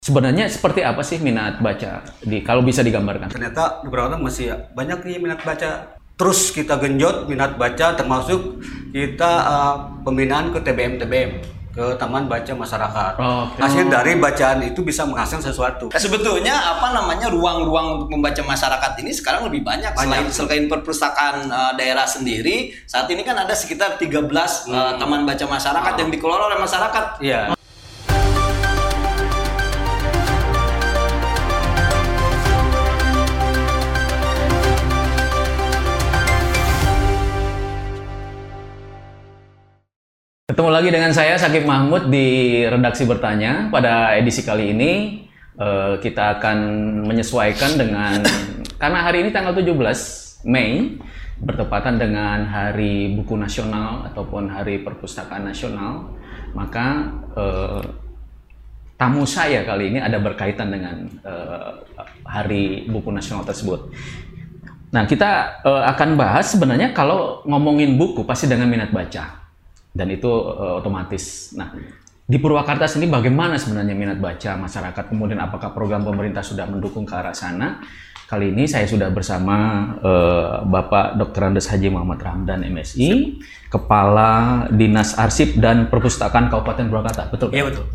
Sebenarnya seperti apa sih minat baca di kalau bisa digambarkan? Ternyata di Purwakarta masih banyak nih minat baca. Terus kita genjot minat baca termasuk kita uh, pembinaan ke TBM TBM ke Taman Baca Masyarakat. Oke. Hasil dari bacaan itu bisa menghasilkan sesuatu. Nah, sebetulnya apa namanya ruang-ruang untuk membaca masyarakat ini sekarang lebih banyak, selain Banyak. selain perpustakaan uh, daerah sendiri saat ini kan ada sekitar 13 uh, taman baca masyarakat yang dikelola oleh masyarakat Iya. Ketemu lagi dengan saya Sakib Mahmud di redaksi bertanya. Pada edisi kali ini eh, kita akan menyesuaikan dengan karena hari ini tanggal 17 Mei bertepatan dengan Hari Buku Nasional ataupun Hari Perpustakaan Nasional, maka eh, tamu saya kali ini ada berkaitan dengan eh, Hari Buku Nasional tersebut. Nah, kita akan bahas sebenarnya kalau ngomongin buku pasti dengan minat baca. Dan itu eh, otomatis. Nah, di Purwakarta sendiri bagaimana sebenarnya minat baca masyarakat? Kemudian apakah program pemerintah sudah mendukung ke arah sana? Kali ini saya sudah bersama eh, Bapak Dr. Andes Haji Muhammad Ramdan MSI, Kepala Dinas Arsip dan Perpustakaan Kabupaten Purwakarta. Betul? Pak? Iya, betul.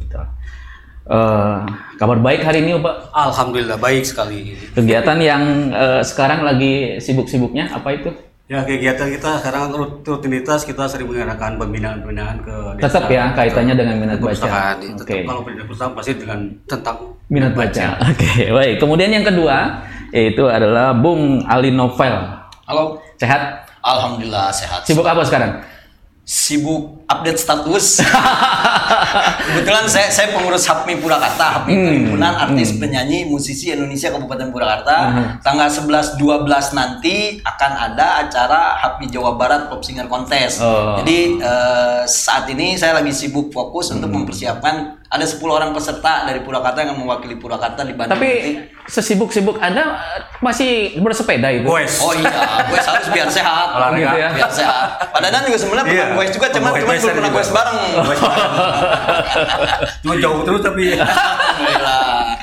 Eh, kabar baik hari ini, Pak. Alhamdulillah baik sekali. Kegiatan yang eh, sekarang lagi sibuk-sibuknya apa itu? Ya kegiatan kita sekarang rut- rutinitas kita sering mengadakan pembinaan-pembinaan ke desa. Tetap ya kaitannya dengan minat baca. Tetap Oke. Kalau pendidikan perpustakaan pasti dengan tentang Minat baca. Oke, baik. Kemudian yang kedua yaitu adalah Bung Ali Novel. halo Sehat? alhamdulillah sehat Sibuk apa sekarang? sibuk update status kebetulan saya saya pengurus HAPMI Purwakarta HAPMI Hmm. Perhimpunan Artis Penyanyi Musisi Indonesia Kabupaten Purwakarta Hmm. tanggal 11 12 nanti akan ada acara HAPMI Jawa Barat Pop Singer Contest Oh. jadi eh, saat ini saya lagi sibuk fokus untuk Hmm. mempersiapkan ada 10 orang peserta dari Purwakarta yang mewakili Purwakarta di Bandung Tapi sesibuk-sibuk Anda eh, masih bersepeda itu? Boys. Oh iya, gue harus biar sehat. Olahraga. Gitu ya. Biar sehat. Pak Dadan juga sebenarnya pernah Iya. gue juga, cuman boys belum pernah juga. gue bareng. Cuma jauh terus tapi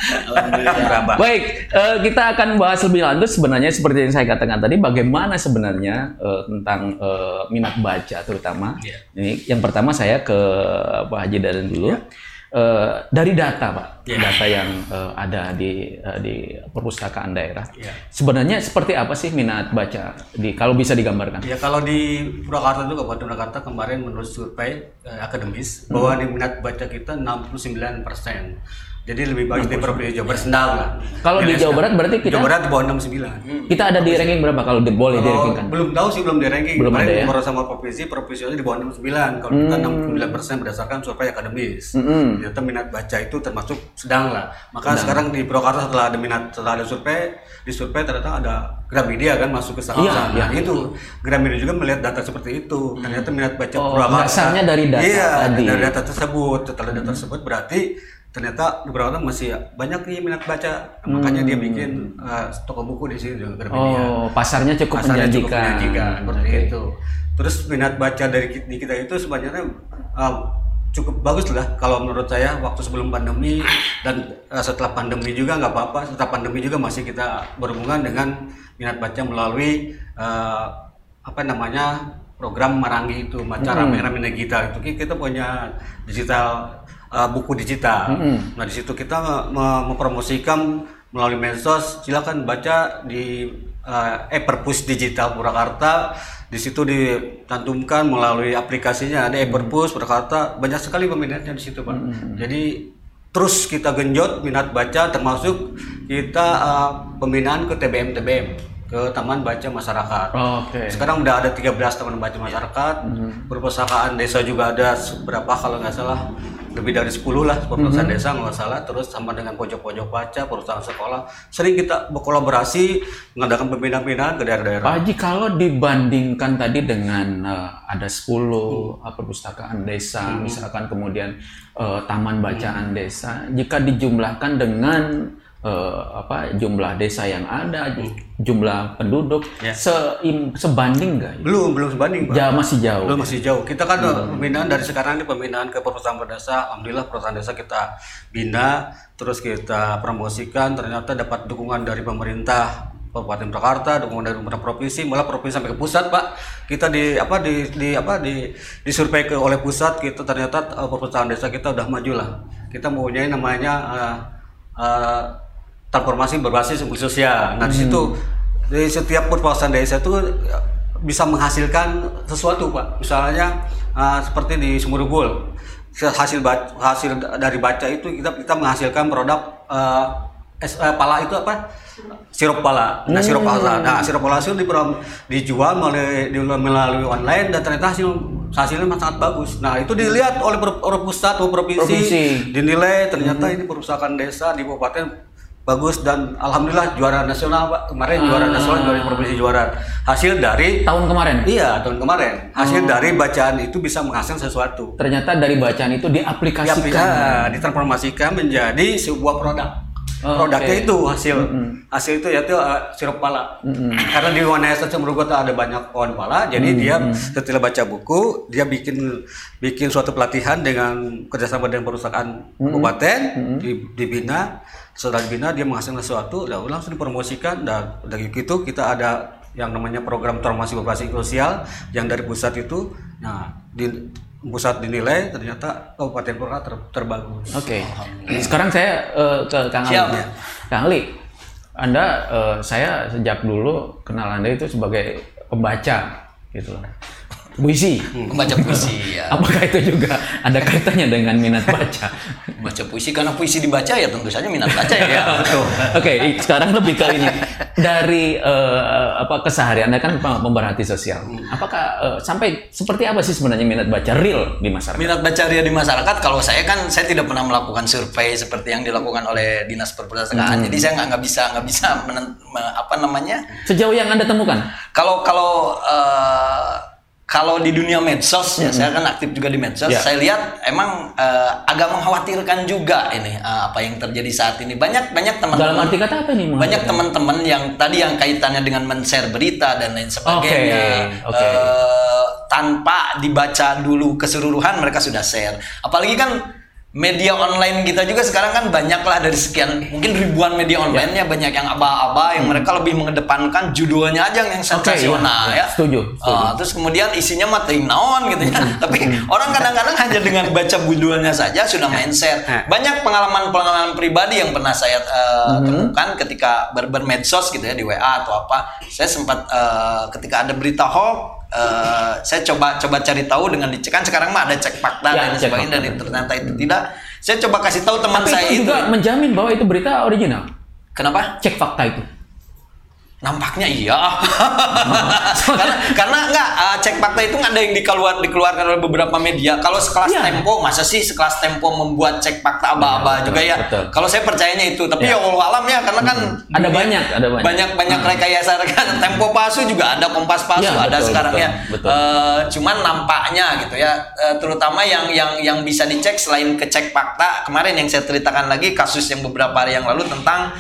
Alhamdulillah. Baik, eh, kita akan bahas lebih lanjut sebenarnya seperti yang saya katakan tadi bagaimana sebenarnya eh, tentang eh, minat baca terutama. Iya. Ini yang pertama saya ke Pak Haji Dadan dulu. Eh, dari data, Pak, Iya. data yang eh, ada di eh, di perpustakaan daerah. Iya. Sebenarnya seperti apa sih minat baca di kalau bisa digambarkan? Ya kalau di Purwakarta itu Kabupaten Purwakarta kemarin menurut survei eh, akademis bahwa di minat baca kita 69 persen. Jadi lebih bagus dari provinsi Jawa Barat sedang lah. Kalau di Jawa sedang. Barat berarti kita- Jawa Barat di bawah 69. Kita ada di ranking berapa kalau di- boleh Kalau direkingkan? belum tahu sih belum di ranking. Belum Kemarin ada ya? baru sama provinsi, provinsinya di bawah 69. Kalau kita 69 persen berdasarkan survei akademis. Mm-mm. Ternyata minat baca itu termasuk sedang lah. Maka sekarang di Purwakarta setelah ada minat, setelah ada survei, di survei ternyata ada Gramedia kan masuk ke sana. Iya, Nah, iya. itu Gramedia juga melihat data seperti itu. Ternyata minat baca Oh, Purwakarta. dasarnya dari data iya, tadi. dari data tersebut. Setelah data tersebut berarti ternyata di Purwakarta masih banyak nih minat baca. Makanya dia bikin uh, toko buku di sini juga Oh, pasarnya cukup pasarnya menjanjikan. cukup menjanjikan seperti Oke. itu. Terus minat baca dari di kita itu sebenarnya uh, cukup bagus lah kalau menurut saya waktu sebelum pandemi dan uh, setelah pandemi juga nggak apa-apa. Setelah pandemi juga masih kita berhubungan dengan minat baca melalui uh, apa namanya program Marangi itu Maca Hmm. Rame-Rame Digital itu Ki- kita punya digital uh, buku digital. Hmm. Nah di situ kita me- mempromosikan melalui medsos. Silakan baca di uh, digital Purwakarta. Di situ dicantumkan melalui aplikasinya. Ada e-perpus Purwakarta. Banyak sekali peminatnya di situ pak. Jadi terus kita genjot minat baca termasuk kita uh, pembinaan ke TBM TBM ke Taman Baca Masyarakat. Oke. sekarang udah ada 13 taman baca masyarakat, perpustakaan desa juga ada berapa kalau nggak salah lebih dari 10 lah perpustakaan desa nggak salah, terus sama dengan pojok-pojok baca, perusahaan sekolah, sering kita berkolaborasi mengadakan pembinaan-pembinaan ke daerah-daerah. Pak Haji, kalau dibandingkan tadi dengan eh, ada 10 eh, perpustakaan desa, misalkan kemudian eh, taman bacaan desa, jika dijumlahkan dengan eh, apa jumlah desa yang ada, ju- jumlah penduduk Ya. seim- sebanding nggak? Belum, belum sebanding. Ja, masih jauh. Belum masih jauh. Kita kan pembinaan dari sekarang ini pembinaan ke perusahaan desa. Alhamdulillah perusahaan desa kita bina, terus kita promosikan. Ternyata dapat dukungan dari pemerintah Kabupaten Purwakarta, dukungan dari pemerintah provinsi, malah provinsi sampai ke pusat, Pak. Kita di apa di di apa di disurvei ke oleh pusat, kita ternyata eh, perusahaan desa kita udah maju lah. Kita mempunyai namanya eh, eh, transformasi berbasis inklusi sosial. Nah, di situ di setiap perusahaan desa itu bisa menghasilkan sesuatu pak. Misalnya uh, seperti di Sumurubul hasil ba- hasil dari baca itu kita kita menghasilkan produk uh, es, eh, pala itu apa? Sirup pala. Nah sirup pala. Nah sirup pala itu dijual melalui di- melalui online dan ternyata hasil hasilnya sangat bagus. Nah itu dilihat oleh per- pusat atau provinsi, Provinsi. dinilai ternyata ini perusahaan desa di kabupaten bagus dan alhamdulillah juara nasional pak. Kemarin juara nasional juara provinsi juara. Hasil dari Tahun kemarin. iya tahun kemarin. Hasil dari bacaan itu bisa menghasilkan sesuatu. Ternyata dari bacaan itu ya, diaplikasikan. bisa ditransformasikan menjadi sebuah produk. Oh, produknya oke. itu hasil. Hasil itu yaitu uh, sirup pala. Karena di Wanayasa Cemurugota ada banyak pohon pala jadi dia setelah baca buku dia bikin bikin suatu pelatihan dengan kerjasama dengan perusahaan kabupaten di- dibina setelah dibina dia menghasilkan sesuatu lalu langsung dipromosikan dan dari itu kita ada yang namanya program transformasi berbasis sosial yang dari pusat itu nah di pusat dinilai ternyata Kabupaten Purwakarta ter- terbagus Oke. Sekarang saya eh, ke Kang Ali. Siap. Kang Ali, Anda eh, saya sejak dulu kenal Anda itu sebagai pembaca gitu loh. Puisi. Membaca puisi ya. Apakah itu juga ada kaitannya dengan minat baca? Baca puisi karena puisi dibaca ya tentu saja minat baca ya. betul Oke, sekarang lebih ke ini dari eh, apa keseharian Anda kan pem- pemerhati sosial. Apakah eh, sampai seperti apa sih sebenarnya minat baca real di masyarakat? Minat baca ria di masyarakat kalau saya kan saya tidak pernah melakukan survei seperti yang dilakukan oleh dinas perpustakaan. Jadi saya nggak nggak bisa nggak bisa menen- apa namanya Sejauh yang Anda temukan? kalau kalau eh, kalau di dunia medsos ya saya kan aktif juga di medsos Ya. saya lihat emang eh, agak mengkhawatirkan juga ini eh, apa yang terjadi saat ini banyak banyak Dalam teman-teman arti kata apa nih? banyak teman-teman yang tadi yang kaitannya dengan men-share berita dan lain sebagainya Oke, oke. eh, tanpa dibaca dulu keseluruhan mereka sudah share apalagi kan media online kita juga sekarang kan banyak lah dari sekian mungkin ribuan media Ya. online-nya banyak yang aba-aba yang mereka lebih mengedepankan judulnya aja yang Hmm. Sensasional iya, iya. ya Setuju, setuju. Hmm. Ah, terus kemudian isinya mah ting naon gitu ya tapi orang kadang-kadang hanya dengan baca judulnya saja sudah Eh. banyak pengalaman-pengalaman pribadi yang pernah saya Hmm. temukan ketika ber bermedsos gitu ya di WA atau apa saya sempat eh, ketika ada berita hoax eh, saya coba coba cari tahu dengan dicek. Kan sekarang mah ada cek fakta Ya, dan sebagainya dan ternyata itu tidak. Saya coba kasih tahu teman Tapi saya itu itu. juga menjamin bahwa itu berita original. kenapa? Cek fakta itu. Nampaknya iya. karena karena enggak uh, cek fakta itu nggak ada yang dikeluar dikeluarkan oleh beberapa media. Kalau sekelas Iya. Tempo, masa sih sekelas Tempo membuat cek fakta aba-aba Iya, juga ya. betul. Kalau saya percayanya itu, tapi Iya. ya Allah alam ya karena kan Ada dunia- banyak, ada banyak. banyak banyak rekayasa kan Tempo palsu juga ada Kompas palsu Iya, ada betul, sekarang betul, ya. betul. Eh, cuman nampaknya gitu ya, eh, terutama yang yang yang bisa dicek selain kecek fakta kemarin yang saya ceritakan lagi kasus yang beberapa hari yang lalu tentang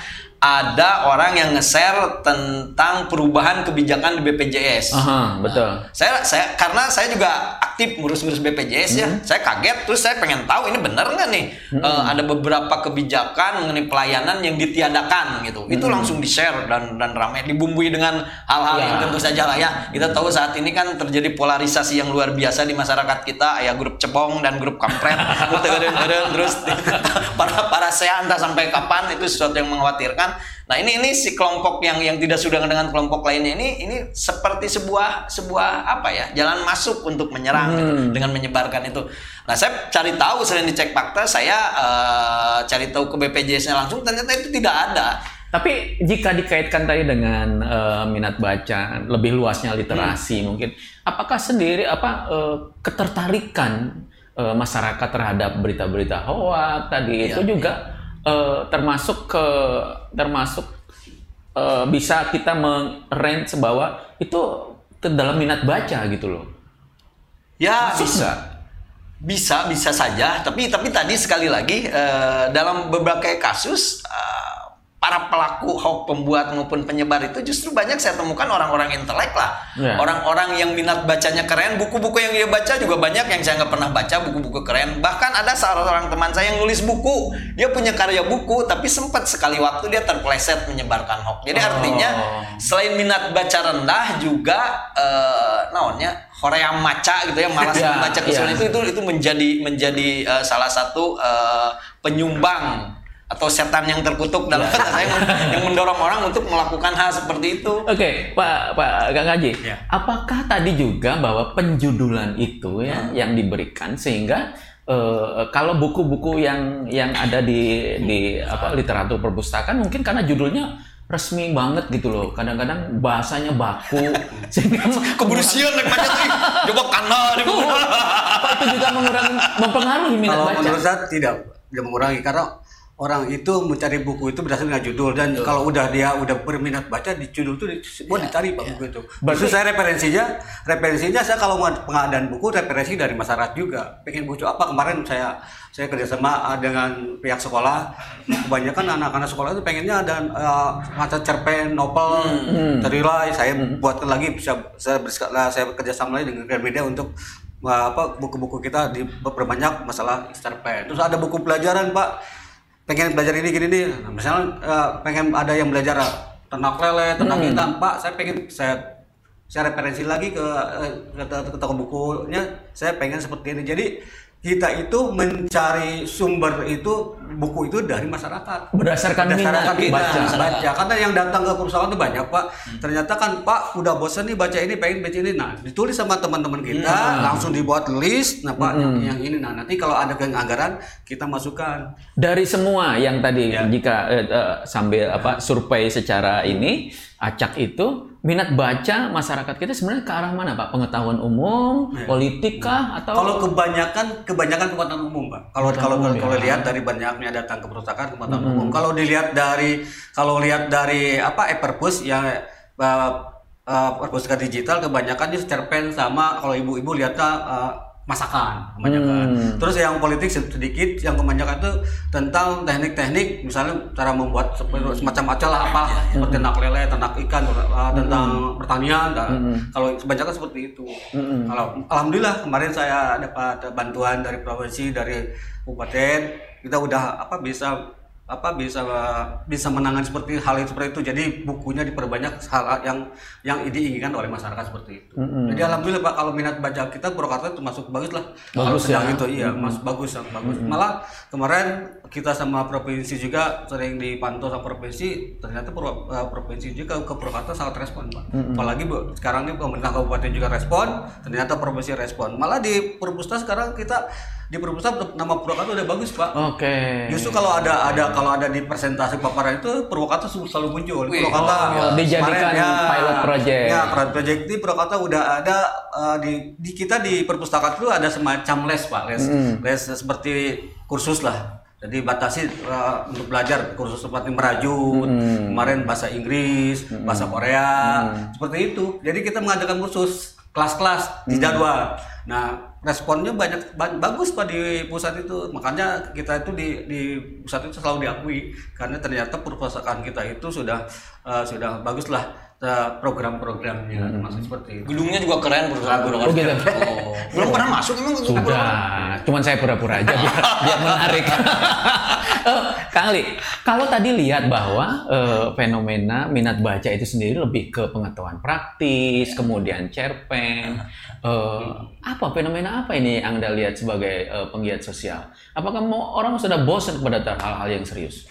ada orang yang nge-share tentang perubahan kebijakan di BPJS. Aha, betul. Saya saya karena saya juga aktif ngurus-ngurus BPJS ya. Hmm. Saya kaget terus saya pengen tahu ini benar nggak nih Eh, ada beberapa kebijakan mengenai pelayanan yang ditiadakan gitu. Itu Hmm. langsung di-share dan dan ramai dibumbui dengan hal-hal Ya. yang tentu saja lah ya. Kita tahu saat ini kan terjadi polarisasi yang luar biasa di masyarakat kita ya grup cebong dan grup kampret Gitu, terus para para saya entah sampai kapan itu sesuatu yang mengkhawatirkan. Nah ini ini si kelompok yang yang tidak sudah dengan kelompok lainnya ini ini seperti sebuah sebuah apa ya jalan masuk untuk menyerang gitu, dengan menyebarkan itu. Nah saya cari tahu selain dicek fakta saya eh, cari tahu ke BPJS-nya langsung ternyata itu tidak ada. Tapi jika dikaitkan tadi dengan eh, minat baca, lebih luasnya literasi Hmm. mungkin, apakah sendiri apa eh, ketertarikan eh, masyarakat terhadap berita-berita hoax tadi Iya, itu juga eh, termasuk ke termasuk eh, bisa kita mengrent bahwa itu ke dalam minat baca gitu loh. Ya Masuk bisa. nggak? Bisa, bisa saja. Tapi tapi tadi sekali lagi eh, dalam beberapa kasus eh, para pelaku hoax pembuat maupun penyebar itu justru banyak saya temukan orang-orang intelek lah Ya. orang-orang yang minat bacanya keren buku-buku yang dia baca juga banyak yang saya nggak pernah baca buku-buku keren bahkan ada salah seorang teman saya yang nulis buku dia punya karya buku tapi sempat sekali waktu dia terpleset menyebarkan hoax jadi Oh. artinya selain minat baca rendah juga eh naonnya hoream maca gitu ya malas Ya, membaca kesulitan ya. itu itu itu menjadi menjadi eh, salah satu eh, penyumbang atau setan yang terkutuk dalam Ya. kata saya yang mendorong orang untuk melakukan hal seperti itu. Oke, Pak Pak Kang Haji. Ya. Apakah tadi juga bahwa penjudulan itu ya yang diberikan sehingga eh, kalau buku-buku yang yang ada di di apa literatur perpustakaan mungkin karena judulnya resmi banget gitu loh. Kadang-kadang bahasanya baku sehingga Keburu sian baca tuh. Coba apa itu juga mengurangi mempengaruhi minat Kalau baca. menurut saya tidak tidak mengurangi karena orang itu mencari buku itu berdasarkan judul. Dan kalau udah dia udah berminat baca di judul itu semua dicari pak buku itu. Berarti- saya referensinya referensinya saya kalau mau pengadaan buku referensi dari masyarakat juga. Pengen buku apa? Kemarin saya saya kerjasama uh, dengan pihak sekolah. Kebanyakan anak-anak sekolah itu pengennya ada uh, mata cerpen novel terilai saya buatkan lagi bisa saya saya kerjasama lagi dengan Gramedia untuk uh, apa buku-buku kita di berbanyak masalah cerpen. Terus ada buku pelajaran pak pengen belajar ini gini nih misalnya uh, pengen ada yang belajar tentang lele tentang hitam. Pak saya pengen saya saya referensi lagi ke eh, ke, ke toko bukunya. Saya pengen seperti ini. Jadi kita itu mencari sumber itu buku itu dari masyarakat Berdasarkan minat kita baca. baca karena yang datang ke perusahaan itu banyak pak ternyata kan pak udah bosan nih baca ini pengen baca ini nah ditulis sama teman-teman kita langsung dibuat list nah pak yang, yang ini nah nanti kalau ada anggaran kita masukkan Dari semua yang tadi Ya. jika eh, eh, sambil apa survei secara ini acak itu minat baca masyarakat kita sebenarnya ke arah mana Pak? Pengetahuan umum, politik kah atau Ya. Kalau kebanyakan kebanyakan pengetahuan umum, Pak. Kalau kalau umum, kalau, kalau ya. lihat dari banyaknya datang ke perpustakaan pengetahuan umum. Kalau dilihat dari kalau lihat dari apa e-perpus yang uh, uh, perpustakaan digital kebanyakan itu cerpen sama kalau ibu-ibu lihatnya uh, masakan kebanyakan. Hmm. Terus yang politik sedikit, yang kebanyakan itu tentang teknik-teknik, misalnya cara membuat seperti semacam acara apa, seperti ternak lele, ternak ikan, uh, tentang pertanian. nah, Kalau kebanyakan seperti itu. Kalau alhamdulillah kemarin saya dapat bantuan dari provinsi, dari kabupaten, kita udah apa bisa apa bisa bisa menangani seperti hal yang seperti itu. Jadi bukunya diperbanyak hal yang yang diinginkan oleh masyarakat seperti itu. Jadi alhamdulillah Pak kalau minat baca kita Purwakarta termasuk bagus lah. kalau Bagus sedang ya. itu iya, Mas bagus sangat bagus. Malah kemarin kita sama provinsi juga sering dipantau sama provinsi, ternyata eh, provinsi juga ke Purwakarta sangat respon, Pak. Apalagi Bu, sekarang ini pemerintah kabupaten juga respon, ternyata provinsi respon. Malah di Perpusta sekarang kita di Perpusta nama Purwakarta udah bagus, Pak. Oke. Justru kalau ada ada kalau ada di presentasi paparan itu Purwakarta selalu muncul. Wih, Purwakarta oh, dijadikan pilot project. Ya, pilot project di Purwakarta udah ada eh, di, di kita di perpustakaan itu ada semacam les pak, les les seperti kursus lah. Jadi batasi eh, untuk belajar kursus seperti merajut, kemarin bahasa Inggris, bahasa Korea, seperti itu. Jadi kita mengadakan kursus kelas-kelas di jadwal. Nah, responnya banyak ba- bagus pak di pusat itu. Makanya kita itu di di pusat itu selalu diakui karena ternyata perpustakaan kita itu sudah eh, sudah bagus lah eh, program-programnya termasuk seperti itu. Gedungnya juga keren perusahaan Oh gitu. Oh. Belum pernah masuk emang gedung Sudah, cuman saya pura-pura aja biar, biar menarik. Eh, Kang Ali, kalau tadi lihat bahwa eh, fenomena minat baca itu sendiri lebih ke pengetahuan praktis, kemudian cerpen. Eh, apa fenomena apa ini yang Anda lihat sebagai eh, penggiat sosial? Apakah mau orang sudah bosan kepada hal-hal yang serius?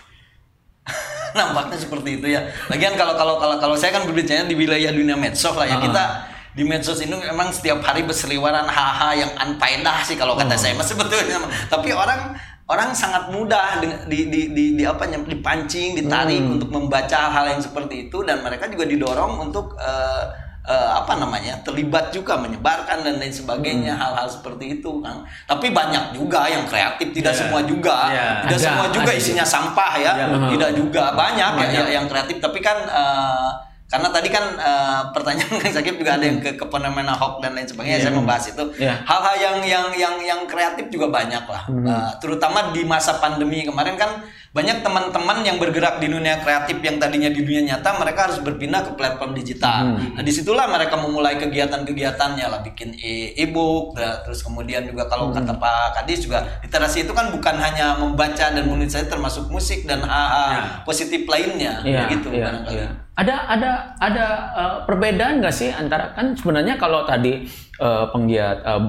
Nampaknya seperti itu ya. Lagian kalau kalau kalau kalau saya kan berbicara di wilayah dunia medsos lah ya. Ah. Kita di medsos ini memang setiap hari berseliweran hal-hal yang unfaedah sih kalau kata Oh. saya mas sebetulnya. Tapi orang orang sangat mudah di, di, di, di apa dipancing, ditarik Hmm. untuk membaca hal yang seperti itu dan mereka juga didorong untuk eh, eh, apa namanya terlibat juga menyebarkan dan lain sebagainya Hmm. hal-hal seperti itu kan. Tapi banyak juga yang kreatif, tidak Iya. semua juga, Iya. tidak Ada, semua juga ada isinya sampah ya, Iya, betul. tidak juga banyak, ya- Banyak. ya yang kreatif tapi kan eh, karena tadi kan eh, pertanyaan Kang Sakib juga ada yang ke, ke fenomena hoax dan lain sebagainya saya membahas itu Iya. hal-hal yang yang yang yang kreatif juga banyak lah Eh, terutama di masa pandemi kemarin kan banyak teman-teman yang bergerak di dunia kreatif yang tadinya di dunia nyata mereka harus berpindah ke platform digital. Hmm. Nah di situlah mereka memulai kegiatan-kegiatannya lah bikin e-book, terus kemudian juga kalau Hmm. kata Pak Kadis juga literasi itu kan bukan hanya membaca dan menulis saja termasuk musik dan AA positif lainnya, Iya, gitu iya, barangkali. iya. Ada ada ada eh, perbedaan nggak sih antara kan sebenarnya kalau tadi eh, penggiat eh,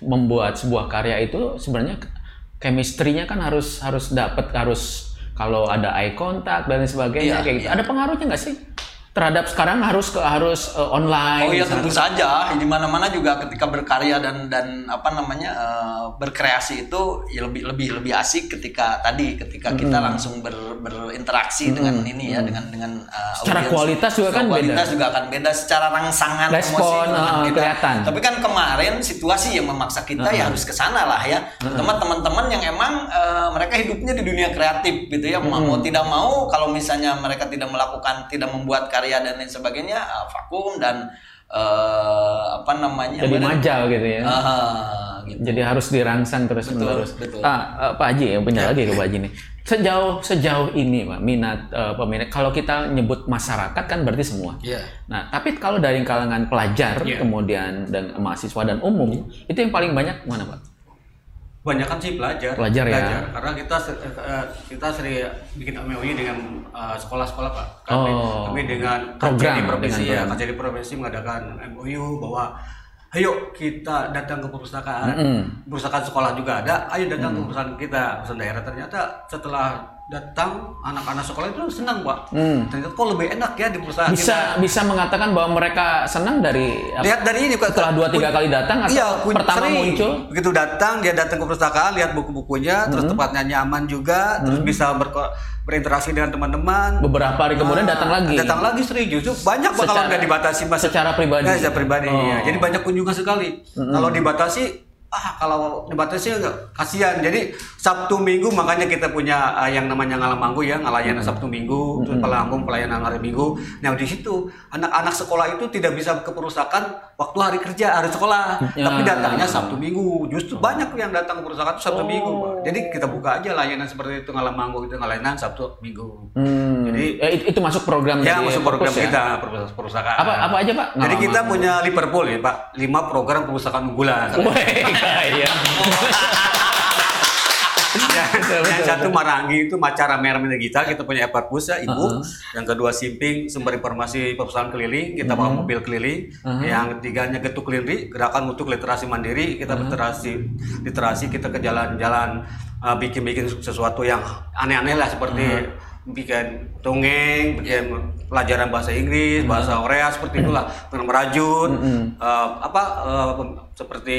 membuat sebuah karya itu sebenarnya chemistry-nya kan harus harus dapat harus kalau ada eye contact dan sebagainya Iya, kayak gitu. iya. Ada pengaruhnya nggak sih terhadap sekarang harus ke harus eh, online? Oh iya tentu saja di mana-mana juga ketika berkarya dan dan apa namanya eh, berkreasi itu ya lebih lebih lebih asik ketika tadi ketika kita langsung ber- berinteraksi dengan ini ya dengan dengan eh, Secara audiens. kualitas juga Secara kan kualitas beda. juga akan beda secara rangsangan Respon, emosi beda. kelihatan. Tapi kan kemarin situasi yang memaksa kita ya harus ke sana lah ya. Terutama teman-teman yang emang eh, mereka hidupnya di dunia kreatif gitu ya. Mau mau tidak mau kalau misalnya mereka tidak melakukan tidak membuat karya dan lain sebagainya eh, vakum dan eh, apa namanya? Jadi benar- majal gitu ya. Ah, gitu. Jadi harus dirangsang terus menerus. betul. Ah, eh, Pak Haji, ya, benar lagi ke Pak Haji nih. Sejauh sejauh ini, Pak, minat eh, peminat. Kalau kita nyebut masyarakat kan berarti semua. Iya. Nah, tapi kalau dari kalangan pelajar, Iya. kemudian dan mahasiswa dan umum, itu yang paling banyak mana, Pak? Banyak kan sih pelajar. Pelajar ya. Karena kita se- eh, kita sering bikin MOU dengan eh, sekolah-sekolah pak. Kami, Oh. kami dengan Program, KJRI provinsi dengan ya, program. KJRI provinsi mengadakan MOU bahwa Ayo kita datang ke perpustakaan, Mm-mm. perpustakaan sekolah juga ada. Ayo datang ke perpustakaan kita, perpustakaan daerah. Ternyata setelah datang anak-anak sekolah itu senang pak. Hmm. Ternyata kok lebih enak ya di perpustakaan Bisa bisa mengatakan bahwa mereka senang dari Lihat dari ini Pak. setelah dua tiga kali datang atau Iya, pertama sering. muncul? Begitu datang dia datang ke perpustakaan, lihat buku-bukunya, terus Hmm. tempatnya nyaman juga, terus bisa berko- berinteraksi dengan teman-teman. Beberapa hari kemudian Ah, datang lagi. Datang lagi sering justru banyak Secara- nggak dibatasi masa secara pribadi? Nah, secara pribadi. Oh. iya. Jadi banyak kunjungan sekali. Kalau dibatasi ah kalau dibatasi kasihan. Jadi Sabtu Minggu makanya kita punya ah, yang namanya ngalam manggu ya, ngelayanan Sabtu Minggu, terus pelampung pelayanan hari Minggu. Nah, di situ anak-anak sekolah itu tidak bisa ke perusahaan waktu hari kerja, hari sekolah, Ya. tapi datangnya Sabtu Minggu. Justru banyak yang datang ke perusahaan itu Sabtu Minggu, Pak. Jadi kita buka aja layanan seperti itu ngalam manggu itu ngelayanan Sabtu Minggu. Hmm. Jadi- Eh, itu, itu masuk program Ya, masuk program ya? kita perpus- perusahaan. Apa apa aja, Pak? Jadi kita punya Liverpool ya, Pak. Lima program perusahaan unggulan. Wih, kaya. yang, Betul, yang betul, satu Marangi itu Macara Merah Kita, kita punya Epar Pusa, Ibu. Uh-huh. Yang kedua Simping, sumber informasi perusahaan keliling, kita bawa mobil keliling. Uh-huh. Yang ketiganya Getuk Lindri, gerakan untuk literasi mandiri, kita Uh-huh. literasi literasi kita ke jalan-jalan uh, bikin-bikin sesuatu yang aneh-aneh lah seperti Uh-huh. bikin dongeng, bikin pelajaran bahasa Inggris, bahasa. Korea seperti itulah, dengan merajut, uh, apa uh, seperti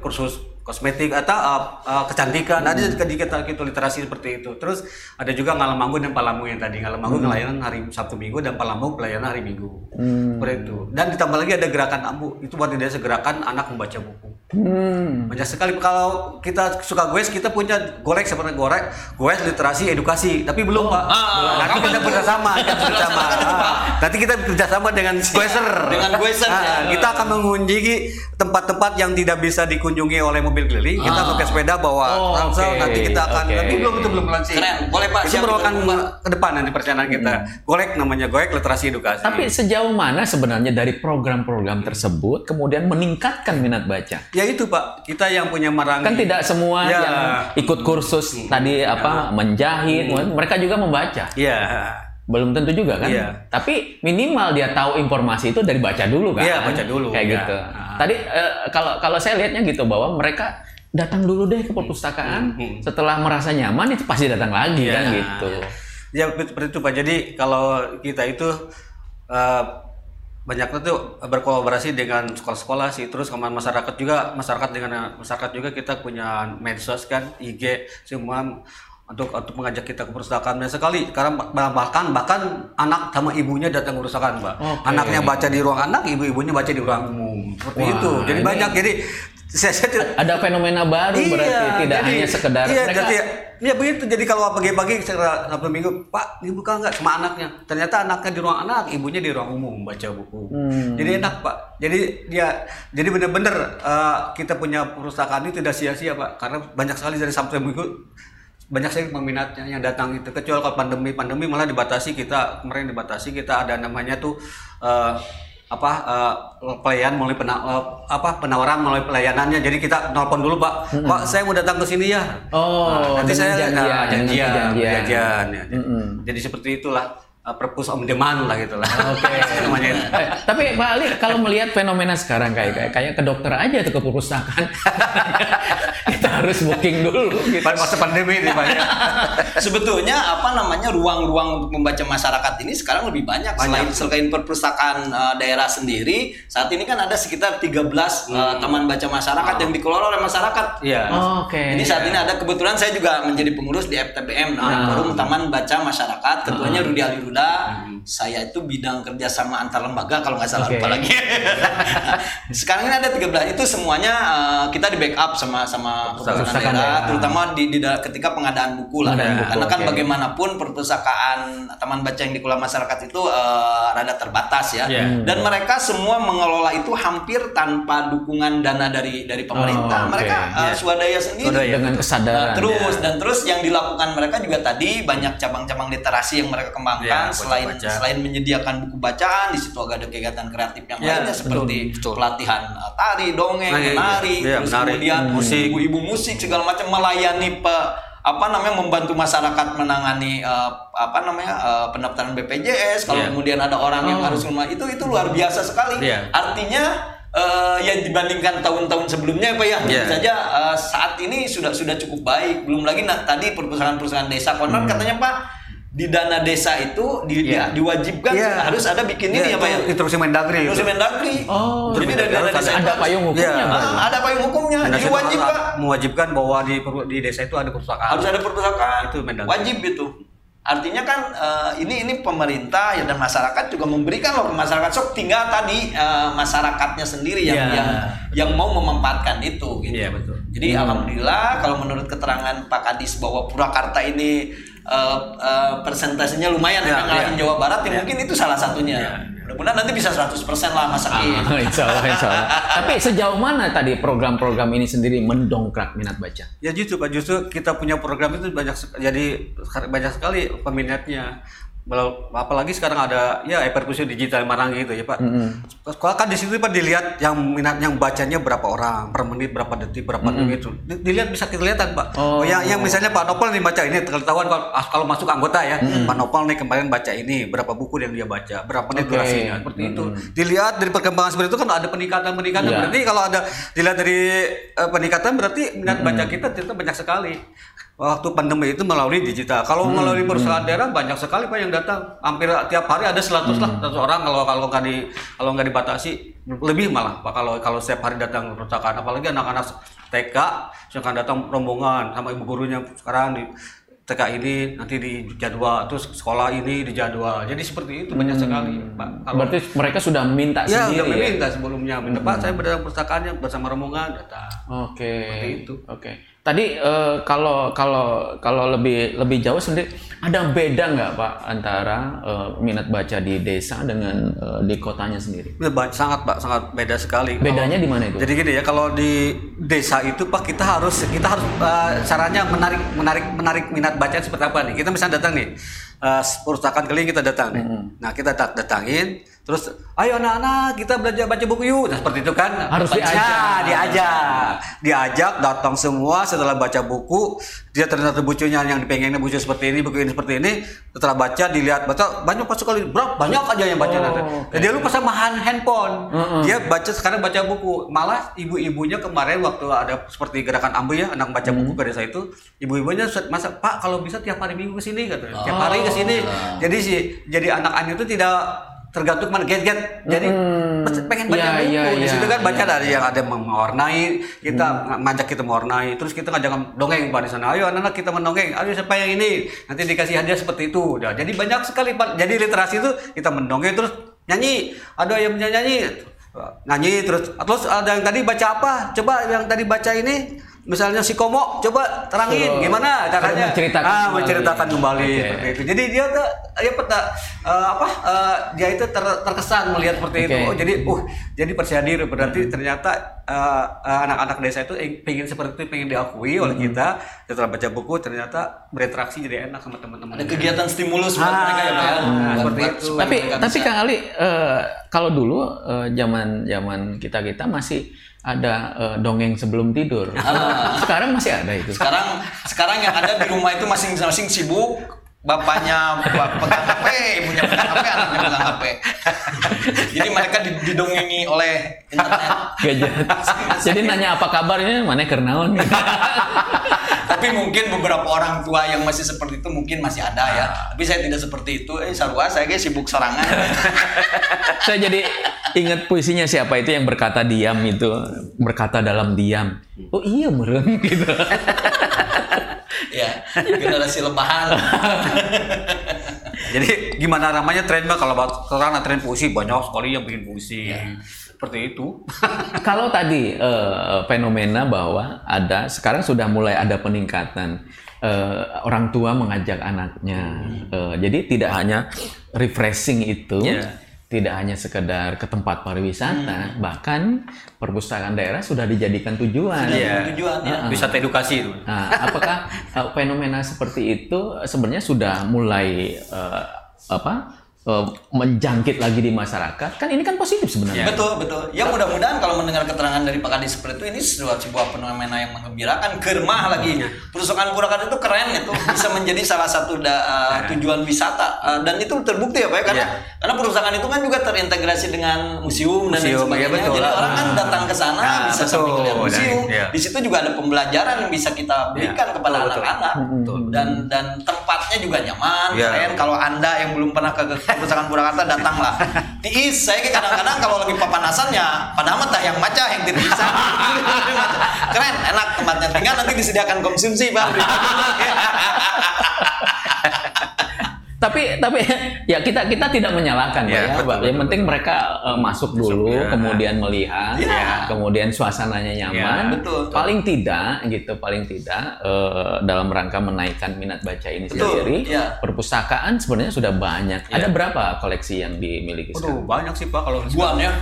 kursus kosmetik atau uh, uh, kecantikan ada Hmm. di kita gitu literasi seperti itu terus ada juga ngalamanggu dan palamu yang tadi ngalamanggu Hmm. ngelayanan hari sabtu minggu dan palamu pelayanan hari minggu Hmm. seperti itu dan ditambah lagi ada gerakan ambu itu buat desa gerakan anak membaca buku Hmm. banyak sekali. Kalau kita suka goes kita punya golek sebenarnya golek? Goes literasi edukasi. Tapi belum pak. Ah, nanti kita bekerjasama kita Ah, nanti kita bekerjasama dengan goeser. Dengan goeser, Ah, ya. kita akan mengunjungi tempat-tempat yang tidak bisa dikunjungi oleh mobil keliling. Kita pakai sepeda bawa Oh, ransel. oke, nanti kita akan oke. tapi belum itu belum launching Keren. Boleh, Pak. itu Siap, merupakan ke depan nanti perjalanan kita. Golek namanya golek literasi edukasi. Tapi sejauh mana sebenarnya dari program-program tersebut kemudian meningkatkan minat baca? ya itu pak kita yang punya marangi Kan tidak semua Ya. yang ikut kursus tadi apa menjahit, mereka juga membaca. Iya. Belum tentu juga kan? Iya. Tapi minimal dia tahu informasi itu dari baca dulu kan? Iya, baca dulu, Kayak ya. gitu. Ah. Tadi eh, kalau kalau saya lihatnya gitu bahwa mereka datang dulu deh ke perpustakaan, Hmm. setelah merasa nyaman itu pasti datang lagi Iya. kan gitu. Ya seperti itu Pak. Jadi kalau kita itu eh, banyaknya tuh berkolaborasi dengan sekolah-sekolah sih. Terus sama masyarakat juga, masyarakat dengan masyarakat juga kita punya medsos kan, IG semua untuk untuk mengajak kita ke perpustakaan banyak sekali karena bah- bahkan bahkan anak sama ibunya datang ke perpustakaan pak Oke. anaknya baca di ruang anak ibu-ibunya baca di ruang umum seperti Wah, itu jadi ini- banyak jadi saya, saya tidak- Ada fenomena baru berarti tidak jadi- hanya sekedar iya, mereka jadi, ya begitu. Jadi kalau pagi-pagi setelah Sabtu Minggu, Pak, dibuka nggak sama anaknya? Ternyata anaknya di ruang anak, ibunya di ruang umum baca buku. Hmm. Jadi enak, Pak. Jadi dia, jadi benar-benar eh, kita punya perpustakaan ini tidak sia-sia, Pak. Karena banyak sekali dari Sabtu Minggu banyak sekali peminatnya yang datang itu kecuali kalau pandemi pandemi malah dibatasi kita kemarin dibatasi kita ada namanya tuh eh, apa eh, pelayan melalui pena- eh, apa penawaran melalui pelayanannya jadi kita nelpon dulu pak pak saya mau datang ke sini ya Oh, nanti dengan saya janjian, nah, dengan janjian perjanjian. janjian, ya. Mm-mm. jadi seperti itulah perpus on demand lah gitu lah Oke. namanya itu. Eh, tapi Pak Ali kalau melihat fenomena sekarang kayak kayak, kayak ke dokter aja tuh ke perpustakaan kita harus booking dulu gitu. Pada masa pandemi ini banyak Sebetulnya apa namanya ruang-ruang untuk membaca masyarakat ini sekarang lebih banyak, selain selain perpustakaan eh, daerah sendiri. Saat ini kan ada sekitar 13 eh, taman baca masyarakat yang dikelola oleh masyarakat. Iya. Oh, Oke. Jadi saat ini ada kebetulan saya juga menjadi pengurus di FTBM namanya Forum Taman Baca Masyarakat. Ketuanya Rudi Aliruda. Saya itu bidang kerjasama antar lembaga kalau nggak salah Oke. lupa lagi. Sekarang ini ada 13 itu semuanya eh, kita di backup sama sama perpustakaan daerah, daerah. terutama di, di ketika pengadaan buku lah. Pengadaan buku, Karena kan bagaimanapun perpustakaan taman baca yang dikelola masyarakat itu eh, rada terbatas ya. Iya. Dan mereka semua mengelola itu hampir tanpa dukungan dana dari dari pemerintah. Oh, oke. Mereka eh, Iya. swadaya sendiri. Swadaya. dengan Nah, kesadaran. terus ya. dan terus yang dilakukan mereka juga tadi banyak cabang-cabang literasi yang mereka kembangkan Ya, selain baca-baca. selain menyediakan buku bacaan di situ agak ada kegiatan kreatif yang Ya, lainnya seperti betul, betul. pelatihan uh, tari, dongeng, Nah, iya, menari, iya, terus menari, kemudian musik. ibu-ibu musik segala macam melayani pe apa namanya membantu masyarakat menangani uh, apa namanya uh, pendaftaran BPJS kalau Iya. kemudian ada orang yang Oh. harus rumah itu itu luar biasa sekali Iya. artinya eh, yang dibandingkan tahun-tahun sebelumnya apa ya Iya. tentu saja eh, saat ini sudah sudah cukup baik belum lagi nah, tadi perpustakaan-perpustakaan desa konon Hmm. katanya pak di dana desa itu di, di- Iya. diwajibkan Iya. harus ada bikin ini Iya, apa ya itu instruksi Mendagri Instruksi itu. Mendagri Oh, jadi dari dana desa ada payung hukumnya. Pak. Ah, ada payung hukumnya jadi wajib pak mewajibkan bahwa di di desa itu ada perpustakaan. harus ada perpustakaan Itu Mendagri. wajib itu artinya kan eh, ini ini pemerintah ya dan masyarakat juga memberikan loh ke masyarakat sok tinggal tadi eh, masyarakatnya sendiri yang Iya. yang yang mau memanfaatkan itu gitu Iya, betul. jadi alhamdulillah kalau menurut keterangan Pak Kadis bahwa Purwakarta ini eh, eh, persentasenya lumayan yang ngalahin iya. Jawa Barat ya Iya. mungkin itu salah satunya Iya. mudah-mudahan nanti bisa 100% lah Mas Aki Ah, insya Allah, insya Allah. Tapi sejauh mana tadi program-program ini sendiri mendongkrak minat baca? Ya justru Pak, justru kita punya program itu banyak jadi banyak sekali peminatnya. Apalagi sekarang ada ya e-perkusi digital Marangi gitu ya Pak. Kalau kan di situ Pak dilihat yang minat yang bacanya berapa orang per menit berapa detik berapa menit itu Di- dilihat bisa kelihatan Pak. Oh. Oh, yang yang misalnya Pak Nopal nih baca ini ketahuan kalau, ah, kalau masuk anggota ya Pak Nopal nih kemarin baca ini berapa buku yang dia baca berapa menit Oke. durasinya seperti itu. Dilihat dari perkembangan seperti itu kan ada peningkatan peningkatan Iya. berarti kalau ada dilihat dari eh, peningkatan berarti minat baca kita ternyata banyak sekali. Waktu pandemi itu melalui digital. Kalau melalui perusahaan daerah banyak sekali pak yang datang. Hampir tiap hari ada 100 lah 100 orang kalau kalau nggak di kalau nggak dibatasi lebih malah pak kalau kalau setiap hari datang ke perpustakaan. Apalagi anak-anak TK yang akan datang rombongan sama ibu gurunya sekarang di TK ini nanti di jadwal terus sekolah ini di jadwal. Jadi seperti itu banyak sekali pak. Kalau Berarti mereka sudah minta Ya, sendiri udah ya? meminta sebelumnya. Minta, Pak, saya berdatang perpustakaannya bersama rombongan datang. Oke. Seperti itu. Oke. Tadi eh, kalau kalau kalau lebih lebih jauh sendiri ada beda nggak Pak antara eh, minat baca di desa dengan eh, di kotanya sendiri? Ya, ba- sangat Pak, sangat beda sekali. Bedanya di mana itu? Jadi gini ya, kalau di desa itu Pak kita harus kita harus eh, caranya menarik menarik menarik minat baca seperti apa nih? Kita misalnya datang nih, eh, perpustakaan keliling kita datang nih. Nah kita dat- datangin, terus ayo anak-anak kita belajar baca buku yuk. Nah seperti itu kan? Harus Baca, diajak. diajak, diajak datang semua setelah baca buku dia ternyata bukunya yang pengennya buku seperti ini, buku ini seperti ini. Setelah baca dilihat baca banyak pas sekali berapa banyak aja yang baca Oh, nanti. oke. Dia lupa sama hand- handphone. Mm-mm. Dia baca sekarang baca buku. Malah ibu-ibunya kemarin waktu ada seperti gerakan ambu ya, anak baca buku ke desa itu, ibu-ibunya masa Pak kalau bisa tiap hari minggu ke sini katanya. Tiap hari ke sini. Jadi si jadi anak ani itu tidak tergantung mana get-get. Jadi Mm. pengen baca Ya, buku. ya, Di ya, situ kan baca ya. dari yang ada mewarnai, kita ngajak kita mewarnai, terus kita ngajak dongeng Pak di sana. Ayo anak-anak kita mendongeng. Ayo siapa yang ini? Nanti dikasih hadiah seperti itu. Udah. Jadi banyak sekali Pak. Jadi literasi itu kita mendongeng terus nyanyi. Ada yang nyanyi nyanyi terus ada yang tadi baca apa? Coba yang tadi baca ini misalnya si Komo coba terangin Suruh- gimana caranya menceritakan ah kembali. menceritakan kembali Oke. seperti itu jadi dia tuh dia pernah eh, apa eh, dia itu ter- terkesan melihat seperti itu Oke. oh jadi uh jadi percaya diri berarti ternyata eh, anak-anak desa itu ing- pengen seperti itu pengen diakui oleh kita setelah baca buku ternyata berinteraksi jadi enak sama teman-teman Ada kegiatan stimulus buat Ah, mereka ya Pak ya. hmm, Buat- seperti buat- itu. tapi tapi bisa- Kang Ali eh, kalau dulu eh, zaman zaman kita kita masih ada eh, dongeng sebelum tidur. Sekarang masih ada itu. sekarang sekarang yang ada di rumah itu masing-masing sibuk bapaknya ba- pegang HP, ibunya pegang HP, anaknya pegang HP. Jadi mereka di- didongengi oleh internet. Gadget. Jadi nanya apa kabarnya, mana kernaon gitu. Tapi mungkin beberapa orang tua yang masih seperti itu mungkin masih ada ya. Tapi saya tidak seperti itu. Eh, sarua saya kayak sibuk sorangan. Saya jadi ingat puisinya siapa itu yang berkata diam itu, berkata dalam diam. Oh iya meren gitu. ya, generasi lebahan. jadi gimana namanya tren mbak kalau karena tren puisi banyak sekali yang bikin puisi seperti itu Kalau tadi eh, fenomena bahwa ada sekarang sudah mulai ada peningkatan eh, orang tua mengajak anaknya. Eh, jadi tidak hanya refreshing itu, Iya. Tidak hanya sekedar ke tempat pariwisata, bahkan perpustakaan daerah sudah dijadikan tujuan. Iya. Tujuan ya. wisata edukasi itu Nah, apakah eh, fenomena seperti itu sebenarnya sudah mulai eh, apa menjangkit lagi di masyarakat? Kan ini kan positif sebenarnya. Betul, betul. Ya mudah-mudahan kalau mendengar keterangan dari Pak Kadis seperti itu ini sebuah, sebuah fenomena yang mengembirakan, germah lagi. Perusahaan Purwakarta itu keren itu bisa menjadi salah satu da- uh, tujuan wisata Uh, dan itu terbukti ya Pak ya karena Iya. karena perusahaan itu kan juga terintegrasi dengan museum dan lain Museum, sebagainya. iya, betul. Jadi orang kan Ah. datang ke sana Nah, bisa betul. sambil lihat museum. Iya. Di situ juga ada pembelajaran yang bisa kita berikan Iya, kepada anak-anak dan dan tempatnya juga nyaman, Iya. keren. Kalau anda yang belum pernah ke ke Perpustakaan Purwakarta datanglah. Tiis, saya kadang-kadang kalau lagi papanasan ya pada amat dah yang maca yang tidak bisa. Keren, enak tempatnya. Tinggal nanti disediakan konsumsi, Pak. tapi tapi ya kita kita tidak menyalahkan Pak, Ya, ya, betul, yang betul, penting betul. mereka eh, masuk dulu ya. kemudian melihat Ya. kemudian suasananya nyaman Ya, betul. paling tidak gitu paling tidak eh, dalam rangka menaikkan minat baca ini Betul, sendiri ya. perpustakaan sebenarnya sudah banyak ada berapa koleksi yang dimiliki Waduh sekarang banyak sih pak kalau Buan ya.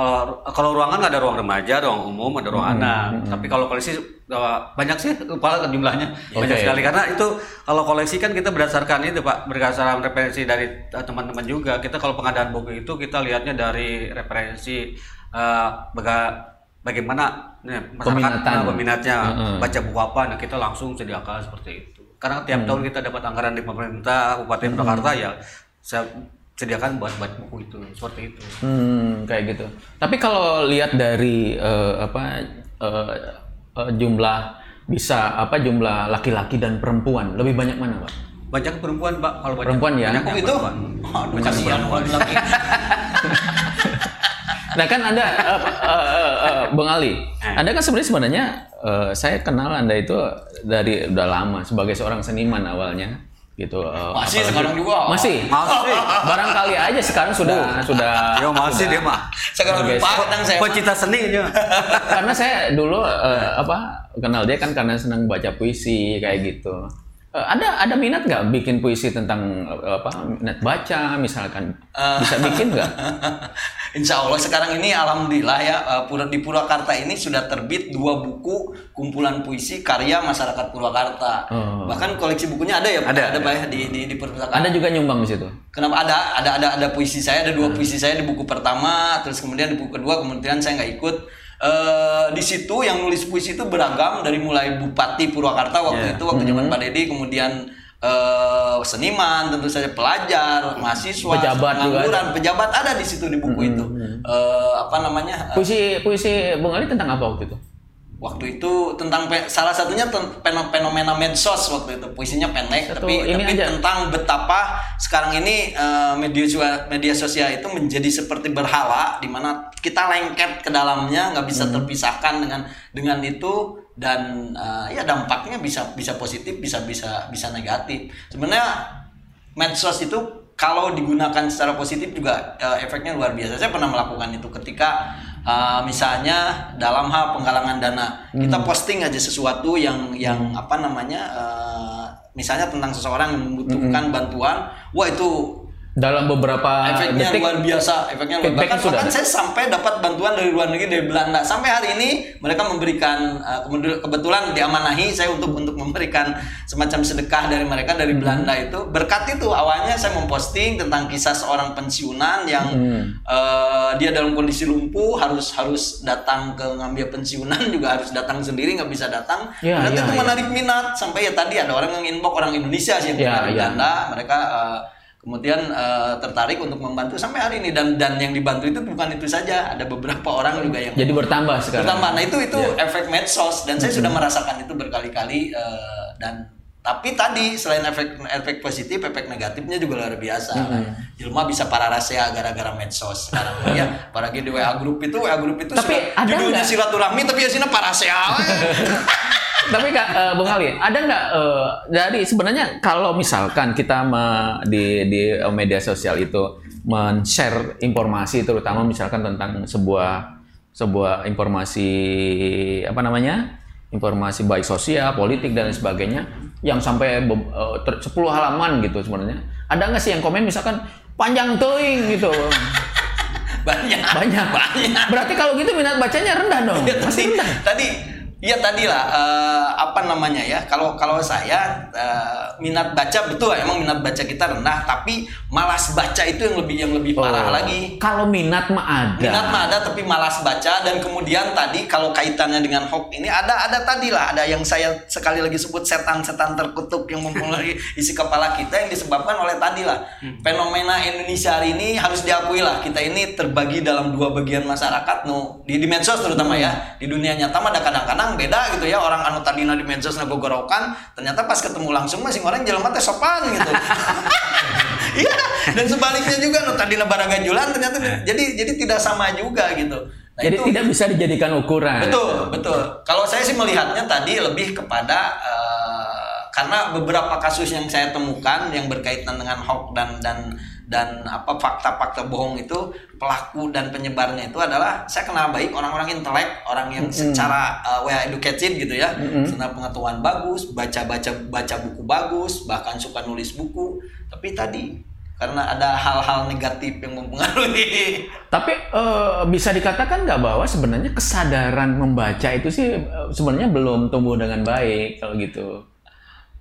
Kalau kalau ruangan ada ruang remaja, ruang umum, ada ruang anak. Tapi kalau koleksi uh, banyak sih lupa jumlahnya banyak Oke. sekali karena itu kalau koleksi kan kita berdasarkan itu pak berdasarkan referensi dari uh, teman-teman juga. Kita kalau pengadaan buku itu kita lihatnya dari referensi uh, baga- bagaimana nih, masyarakat Peminatan. uh, peminatnya Mm-mm. baca buku apa. Nah kita langsung sediakan seperti itu. Karena tiap tahun kita dapat anggaran di pemerintah Kabupaten Purwakarta ya saya sediakan buat buat buku itu seperti itu. Hmm, kayak gitu. Tapi kalau lihat dari eh, apa eh, eh, jumlah bisa apa jumlah laki-laki dan perempuan lebih banyak mana, Pak? Banyak perempuan, Pak. Kalau banyak Perempuan ya? banyak Oh itu. perempuan. Aduh, Banyak perempuan. lagi. Nah kan anda, eh, eh, eh, eh, Bang Ali, anda kan sebenarnya sebenarnya eh, saya kenal anda itu dari udah lama sebagai seorang seniman awalnya, gitu. eh, Masih apalagi- sekarang juga. Masih. Masih. Barangkali aja sekarang sudah sudah. Yo masih dia mah. Sekarang lupa kadang saya. Pecinta seni dia. karena saya dulu eh, apa kenal dia kan karena senang baca puisi kayak gitu. Eh, ada ada minat nggak bikin puisi tentang eh, apa minat baca misalkan bisa bikin nggak? Insya Allah sekarang ini alhamdulillah ya eh, Pura- di Purwakarta ini sudah terbit dua buku kumpulan puisi karya masyarakat Purwakarta. Oh. Bahkan koleksi bukunya ada ya? Ada, ada ada. Ya, di di, di perpustakaan. Anda juga nyumbang di situ. Kenapa ada ada ada ada puisi saya ada dua puisi saya di buku pertama terus kemudian di buku kedua kemudian saya nggak ikut Eh di situ yang nulis puisi itu beragam dari mulai Bupati Purwakarta waktu Yeah. itu waktu zaman Pak Dedi kemudian eh seniman tentu saja pelajar mahasiswa Pejabat juga pengangguran pejabat ada di situ di buku itu. Eh apa namanya Puisi puisi Bung Ali tentang apa waktu itu? Waktu itu tentang salah satunya fenomena medsos waktu itu puisinya pendek Satu tapi ini tapi aja. tentang betapa sekarang ini eh, media media sosial itu menjadi seperti berhala di mana kita lengket ke dalamnya nggak bisa Hmm. terpisahkan dengan dengan itu dan eh, ya dampaknya bisa bisa positif bisa bisa bisa negatif sebenarnya medsos itu kalau digunakan secara positif juga eh, efeknya luar biasa saya pernah melakukan itu ketika Uh, misalnya dalam hal penggalangan dana, Hmm. kita posting aja sesuatu yang yang apa namanya, uh, misalnya tentang seseorang yang membutuhkan Hmm. bantuan, wah itu Dalam beberapa efeknya detik luar biasa efeknya luar feedback bahkan, sudah bahkan saya sampai dapat bantuan dari luar negeri dari Belanda sampai hari ini mereka memberikan uh, kemudian- kebetulan diamanahi saya untuk untuk memberikan semacam sedekah dari mereka dari Hmm. Belanda itu berkat itu awalnya saya memposting tentang kisah seorang pensiunan yang Hmm. uh, dia dalam kondisi lumpuh harus harus datang ke ngambil pensiunan juga harus datang sendiri nggak bisa datang Ya, ternyata ya, itu ya. menarik minat sampai ya tadi ada orang yang inbox orang Indonesia sih yang Ya, dari ya. Belanda mereka uh, kemudian uh, tertarik untuk membantu sampai hari ini. Dan dan yang dibantu itu bukan itu saja. Ada beberapa orang juga yang jadi bertambah sekarang. Pertama nah itu itu efek medsos. Dan saya sudah merasakan itu berkali-kali uh, dan tapi tadi selain efek efek positif efek negatifnya juga luar biasa. Ilma bisa para rahasia gara-gara medsos sekarang. Ya apalagi di WA grup itu WA grup itu Tapi sudah- ada judulnya silaturahmi tapi ya para rahasia. Tapi kak, eh, Bung Ali, ada nggak eh, dari sebenarnya kalau misalkan kita me- di di media sosial itu men-share informasi, terutama misalkan tentang sebuah sebuah informasi apa namanya, informasi baik sosial, politik dan sebagainya, yang sampai eh, ter- 10 halaman gitu sebenarnya, ada nggak sih yang komen misalkan panjang teing gitu? banyak Banyak. banyak Berarti kalau gitu minat bacanya rendah dong, Ya, masih tadi, rendah. tadi ya tadi lah eh, apa namanya ya kalau kalau saya eh, minat baca betul emang minat baca kita rendah tapi malas baca itu yang lebih yang lebih Oh, parah lagi. Kalau minat mah ada. minat mah ada tapi malas baca dan kemudian tadi kalau kaitannya dengan hoax ini ada ada tadi lah ada yang saya sekali lagi sebut setan-setan terkutuk yang mempengaruhi isi kepala kita yang disebabkan oleh tadi lah fenomena Indonesia hari ini harus diakui lah kita ini terbagi dalam dua bagian masyarakat no di, di medsos terutama ya di dunia nyata mah ada kadang-kadang beda gitu ya orang anu tadina di medsos ngagogorokan ternyata pas ketemu langsung masing orang jelema teh sopan gitu Iya, dan sebaliknya juga no tadina baragajulan ternyata jadi jadi tidak sama juga gitu. Nah, Jadi itu tidak bisa dijadikan ukuran. betul, betul. Kalau saya sih melihatnya tadi lebih kepada eh, karena beberapa kasus yang saya temukan yang berkaitan dengan hoax dan dan dan apa fakta-fakta bohong itu pelaku dan penyebarnya itu adalah saya kenal baik orang-orang intelek, orang yang secara uh, well educated gitu ya, secara pengetahuan bagus, baca-baca baca buku bagus, bahkan suka nulis buku. Tapi tadi karena ada hal-hal negatif yang mempengaruhi Tapi eh, bisa dikatakan nggak bahwa sebenarnya kesadaran membaca itu sih eh, sebenarnya belum tumbuh dengan baik kalau gitu.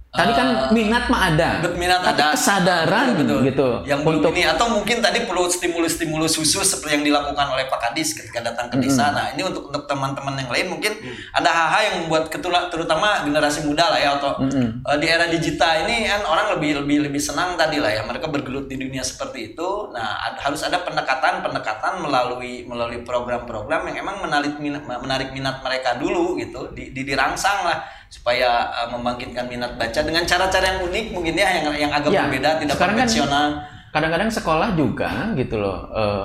Tadi kan minat mah ada, minat tapi ada. kesadaran Betul. gitu. Yang belum untuk ini atau mungkin tadi perlu stimulus-stimulus khusus seperti yang dilakukan oleh Pak Kadis ketika datang ke desa. Nah, ini untuk untuk teman-teman yang lain mungkin ada hal-hal yang membuat ketula, terutama generasi muda lah ya atau eh, di era digital ini kan orang lebih lebih lebih senang tadi lah ya mereka bergelut di dunia seperti itu. Nah, ad- harus ada pendekatan-pendekatan melalui melalui program-program yang emang menarik minat, menarik minat mereka dulu gitu, di, di- dirangsang lah supaya eh, membangkitkan minat baca dengan cara-cara yang unik mungkin ya yang yang agak Ya, berbeda tidak kan konvensional. kadang-kadang sekolah juga gitu loh eh,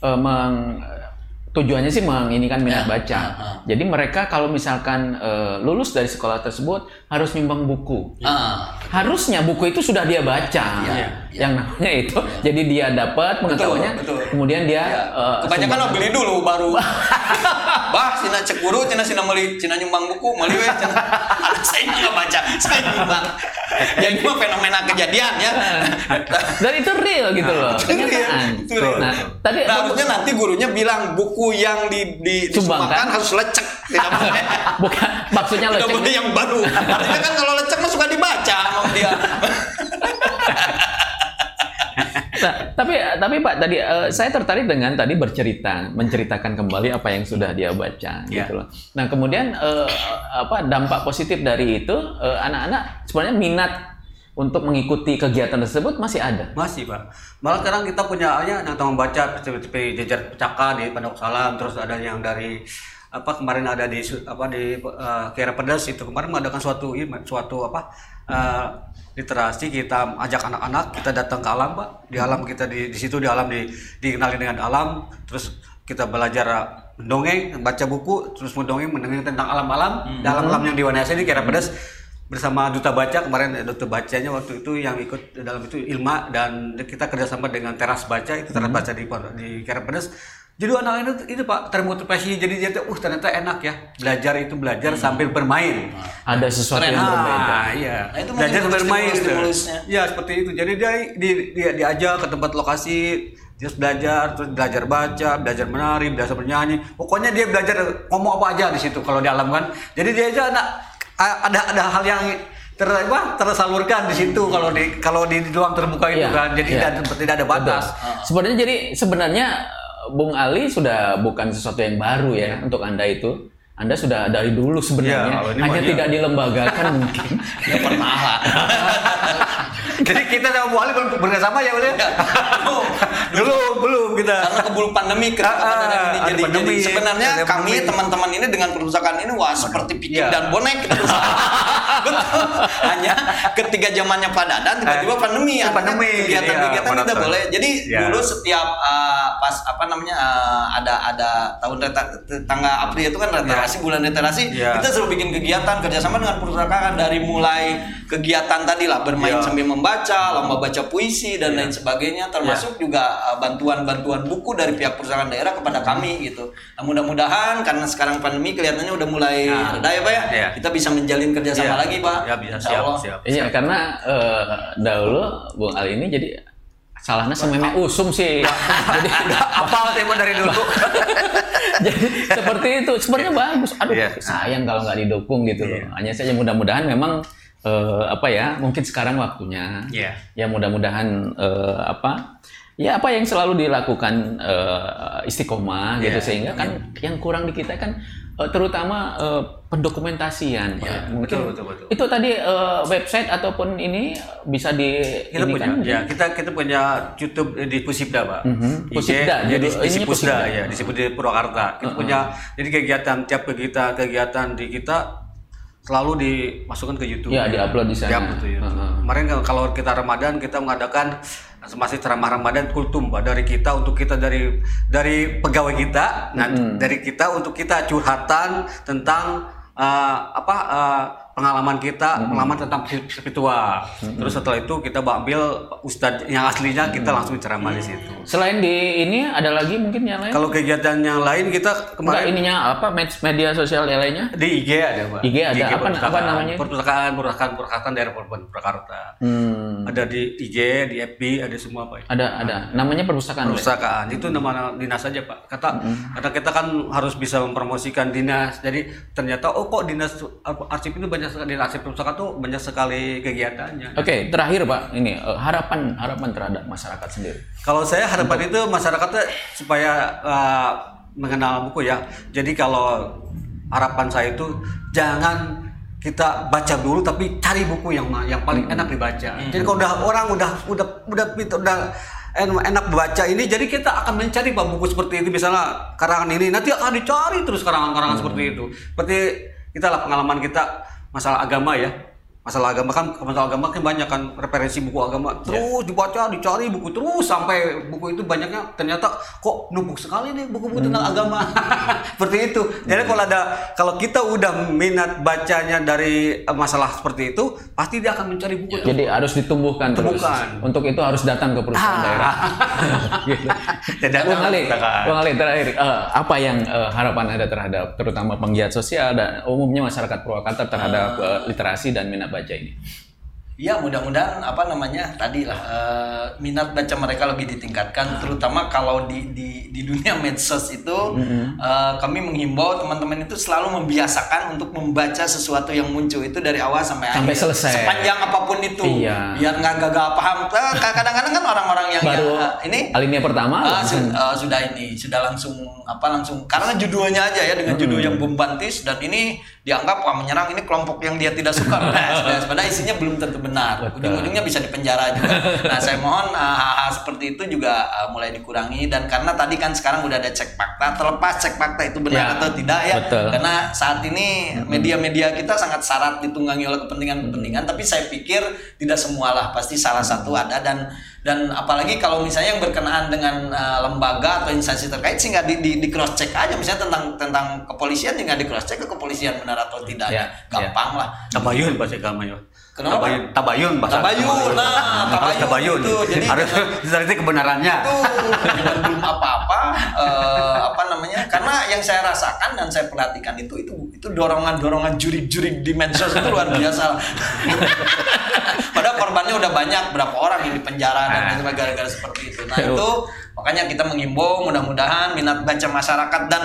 eh, meng- tujuannya sih menginikan minat Ya, baca. Jadi mereka kalau misalkan eh, lulus dari sekolah tersebut harus nyumbang buku. Ah, Harusnya buku itu sudah dia baca. Iya, Yang namanya itu. Jadi dia dapat pengetahuannya, betul. kemudian dia ya. eh, Kebanyakan lo beli dulu baru. bah, cina cek guru, cina cina meli, cina nyumbang buku, meli weh. Cina. Saya nggak baca, saya nyumbang. Jadi mah fenomena kejadian ya. Dan itu real gitu loh. Kenyataan. Itu real. Nah, tadi Nah, harusnya nanti gurunya bilang buku yang di, di Sumbangkan. disumbangkan harus lecek, tidak boleh. bukan maksudnya Tidak lecek. boleh yang baru. Artinya kan kalau lecek mah suka dibaca sama dia. Nah, tapi tapi Pak tadi eh, saya tertarik dengan tadi bercerita, menceritakan kembali apa yang sudah dia baca Ya. gitu loh. Nah, kemudian eh, apa dampak positif dari itu eh, anak-anak sebenarnya minat untuk mengikuti kegiatan tersebut masih ada. Masih pak. Malah sekarang kita punya aja yang tahu membaca seperti jejar pecaka di Pondok Salam, terus ada yang dari apa kemarin ada di apa di uh, Kiara Pedas itu kemarin mengadakan suatu ini, suatu apa eh, literasi kita ajak anak-anak kita datang ke alam pak di alam kita di, di situ di alam di dikenali dengan alam terus kita belajar uh, mendongeng baca buku terus mendongeng mendongeng tentang alam-alam dalam alam yang diwarnai ini Kiara Pedas bersama duta baca kemarin duta bacanya waktu itu yang ikut dalam itu Ilma dan kita kerjasama dengan teras baca itu teras baca di di Kerapedes Jadi anak itu itu Pak termotivasi jadi dia tuh uh ternyata enak ya belajar itu belajar sambil bermain. Ada sesuatu yang berbeda. Ah, iya. Nah, itu belajar sambil bermain. stimulus-stimulusnya. Ya seperti itu. Jadi dia di, dia diajak ke tempat lokasi, dia belajar, terus belajar baca, belajar menari, belajar bernyanyi. Pokoknya dia belajar ngomong apa aja di situ kalau di alam kan. Jadi dia aja anak ada ada hal yang ter, apa, tersalurkan di situ kalau di kalau di, di ruang terbuka itu Iya, kan. Jadi iya. tidak tidak ada batas. Sebenarnya jadi sebenarnya Bung Ali sudah bukan sesuatu yang baru ya untuk Anda itu. Anda sudah dari dulu sebenarnya, Iya, ini hanya tidak dilembagakan mungkin. Ya pernah lah. Jadi kita sama Bu Ali belum bekerjasama ya boleh? Belum. belum belum kita. karena keburu pandemi ketika Ah, ah, pandemi ada jadi, pandemi, jadi sebenarnya ada kami teman-teman ini dengan perpustakaan ini wah seperti pikir Iya. dan bonek betul hanya ketika zamannya Pak Dadan tiba-tiba Eh, pandemi iya, artinya pandemi, kegiatan-kegiatan iya, tidak benar. boleh jadi Iya. dulu setiap uh, pas apa namanya uh, ada ada tahun reta, tangga April itu kan reterasi bulan reterasi Iya. kita selalu bikin kegiatan kerjasama dengan perpustakaan dari mulai kegiatan tadi lah bermain Iya. sambil membaca lomba baca puisi dan lain sebagainya termasuk juga uh, bantuan-bantuan buku dari pihak perusahaan daerah kepada kami gitu. Nah, mudah-mudahan karena sekarang pandemi kelihatannya udah mulai Nah, reda ya Pak ya. iya. Kita bisa menjalin kerjasama Iya. lagi Pak. Ya bisa Insya siap Allah. siap. Iya, karena eh, dahulu Bung Ali ini jadi salahnya sememe usum sih. jadi Apa tema dari dulu? jadi seperti itu sebenarnya bagus aduh Iya. sayang kalau nggak didukung gitu loh hanya saja mudah-mudahan memang eh, apa ya mungkin sekarang waktunya Iya. ya mudah-mudahan eh, apa ya apa yang selalu dilakukan eh, istiqomah gitu Iya. sehingga kan yang kurang di kita kan eh, terutama eh, pendokumentasian Pak. Iya, mungkin betul, betul, betul. itu tadi eh, website ataupun ini bisa di kita punya kan ya kita kita punya YouTube di Pusipda pak Mhm. IG, Pusipda, ya, di, di Pusipda. ya di Pusda di Purwakarta kita punya jadi kegiatan tiap kegiatan kegiatan di kita selalu dimasukkan ke YouTube Ya, diupload di sana. Diupload ke YouTube. Heeh. kemarin kalau- kalau kita Ramadan kita mengadakan masih ceramah Ramadan kultum pak dari kita untuk kita dari dari pegawai kita nah dari kita untuk kita curhatan tentang eh, apa eh, pengalaman kita pengalaman tentang spiritual. Terus setelah itu kita ambil ustadz yang aslinya kita langsung ceramah di situ. Selain di ini ada lagi mungkin yang lain? Kalau kegiatan yang lain kita Enggak kemarin ininya apa? Med- media sosial yang lainnya? di IG ada pak. IG ada. Di Apa- perpustakaan. apa namanya? perpustakaan perpustakaan perpustakaan daerah Purwakarta Hmm, ada di IG di FB ada semua pak. Ada ada. Namanya perpustakaan. Perpustakaan. Itu nama dinas saja pak. Kata kata kita kan harus bisa mempromosikan dinas. Jadi ternyata oh kok dinas arsip itu banyak sekali dinas arsip perpustakaan tuh banyak sekali kegiatannya. Oke, terakhir Pak, ini eh, harapan harapan terhadap masyarakat sendiri. kalau saya harapan itu masyarakatnya supaya uh, mengenal buku ya. Jadi kalau harapan saya itu jangan kita baca dulu tapi cari buku yang yang paling enak dibaca. Jadi kalau udah orang udah udah udah udah, udah en- enak baca ini jadi kita akan mencari Pak, buku seperti itu. Misalnya karangan ini nanti akan dicari terus karangan-karangan seperti itu. Seperti kita lah pengalaman kita masalah agama ya masalah agama kan masalah agama kan banyak kan referensi buku agama terus dibaca dicari buku terus sampai buku itu banyaknya ternyata kok numpuk sekali nih buku-buku tentang agama seperti itu jadi kalau ada kalau kita udah minat bacanya dari masalah seperti itu pasti dia akan mencari buku itu Jadi harus ditumbuhkan terus. Untuk itu harus datang ke perusahaan Ah. daerah. gitu. Ada Ali. Bung Ali terakhir eh, apa yang eh, harapan Anda terhadap terutama penggiat sosial dan umumnya masyarakat Purwakarta terhadap eh, literasi dan minat baca ini? Ya mudah-mudahan apa namanya tadi lah eh, minat baca mereka lebih ditingkatkan terutama kalau di di di dunia medsos itu eh, kami menghimbau teman-teman itu selalu membiasakan untuk membaca sesuatu yang muncul itu dari awal sampai, Sampai akhir selesai. sepanjang apa pun itu Iya. biar nggak gagal paham Eh, kadang-kadang kan orang-orang yang, Baru yang, eh, ini alinea pertama langsung su- eh, sudah ini sudah langsung apa langsung karena judulnya aja ya dengan judul yang bombastis dan ini dianggap wah menyerang ini kelompok yang dia tidak suka. Nah, sebenarnya isinya belum tentu benar. Ujung-ujungnya bisa dipenjara juga. Nah saya mohon hal-hal seperti itu juga eh, mulai dikurangi. Dan karena tadi kan sekarang udah ada cek fakta terlepas cek fakta itu benar Ya, atau tidak ya. betul. karena saat ini media-media kita sangat syarat ditunggangi oleh kepentingan-kepentingan. Tapi saya pikir tidak semualah pasti salah satu ada. Dan dan apalagi kalau misalnya yang berkenaan dengan uh, lembaga atau instansi terkait sehingga di, di, di cross check aja. Misalnya tentang tentang kepolisian tinggal di cross check ke kepolisian benar atau tidak Ya, gampang lah. Tabayun baca agama ya Kenapa? Tabayun, tabayun bahasa Tabayun, nah, tabayun tabayun. itu. Jadi harus diteliti kebenarannya. itu belum apa-apa eh, apa namanya karena yang saya rasakan dan saya perhatikan itu itu itu dorongan-dorongan juri-juri di medsos itu luar biasa padahal korbannya udah banyak berapa orang yang dipenjara dan lain sebagainya gara-gara seperti itu nah itu makanya kita mengimbau mudah-mudahan minat baca masyarakat dan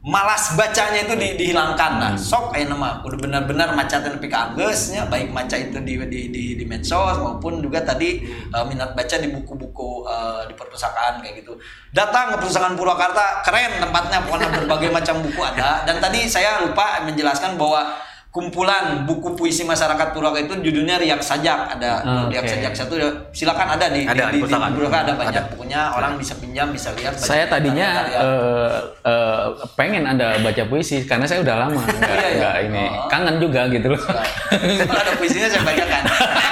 malas bacanya itu di- dihilangkan. Nah sok ayo nama. Udah benar-benar maca nepi ka anggeusnya baik maca itu di di di, di medsos maupun juga tadi eh, minat baca di buku-buku eh, di perpustakaan kayak gitu. Datang ke perpustakaan Purwakarta keren tempatnya pokoknya berbagai macam buku ada. Dan tadi saya lupa menjelaskan bahwa kumpulan buku puisi masyarakat Purwakarta itu judulnya Riak Sajak ada Ah, Riak oke. Sajak satu silakan ada di Ada di, di di, perpustakaan. Purwakarta ada banyak bukunya orang bisa pinjam bisa lihat baca Saya tadinya eh, eh, pengen anda baca puisi karena saya udah lama nggak Iya, iya. nggak ini Oh. kangen juga gitu loh. Kalau ada puisinya saya bacakan.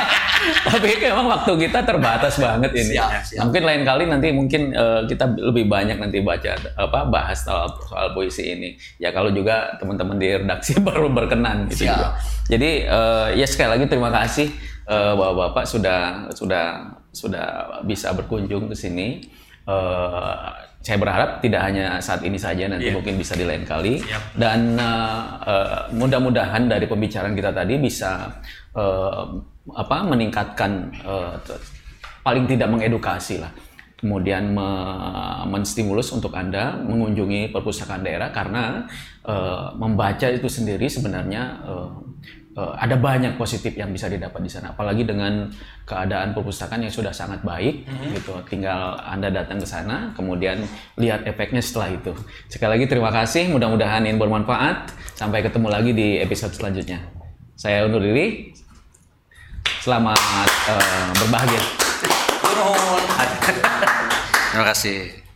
Tapi memang waktu kita terbatas banget ini. Siap, siap. Mungkin lain kali nanti mungkin eh, kita lebih banyak nanti baca apa bahas soal, soal puisi ini. Ya kalau juga teman-teman di redaksi baru berkenan gitu Siap. juga. Jadi eh, ya sekali lagi terima kasih eh, bapak-bapak sudah sudah sudah bisa berkunjung ke sini. Eh, saya berharap tidak hanya saat ini saja nanti Iya. mungkin bisa di lain kali dan eh, eh, mudah-mudahan dari pembicaraan kita tadi bisa eh, apa meningkatkan t- paling tidak mengedukasi lah. Kemudian me- menstimulus untuk anda mengunjungi perpustakaan daerah karena eh, membaca itu sendiri sebenarnya eh, eh, ada banyak positif yang bisa didapat di sana. Apalagi dengan keadaan perpustakaan yang sudah sangat baik gitu. Tinggal anda datang ke sana kemudian lihat efeknya setelah itu. Sekali lagi terima kasih mudah-mudahan ini bermanfaat. Sampai ketemu lagi di episode selanjutnya. Saya undur diri selamat eh, berbahagia. Terima kasih.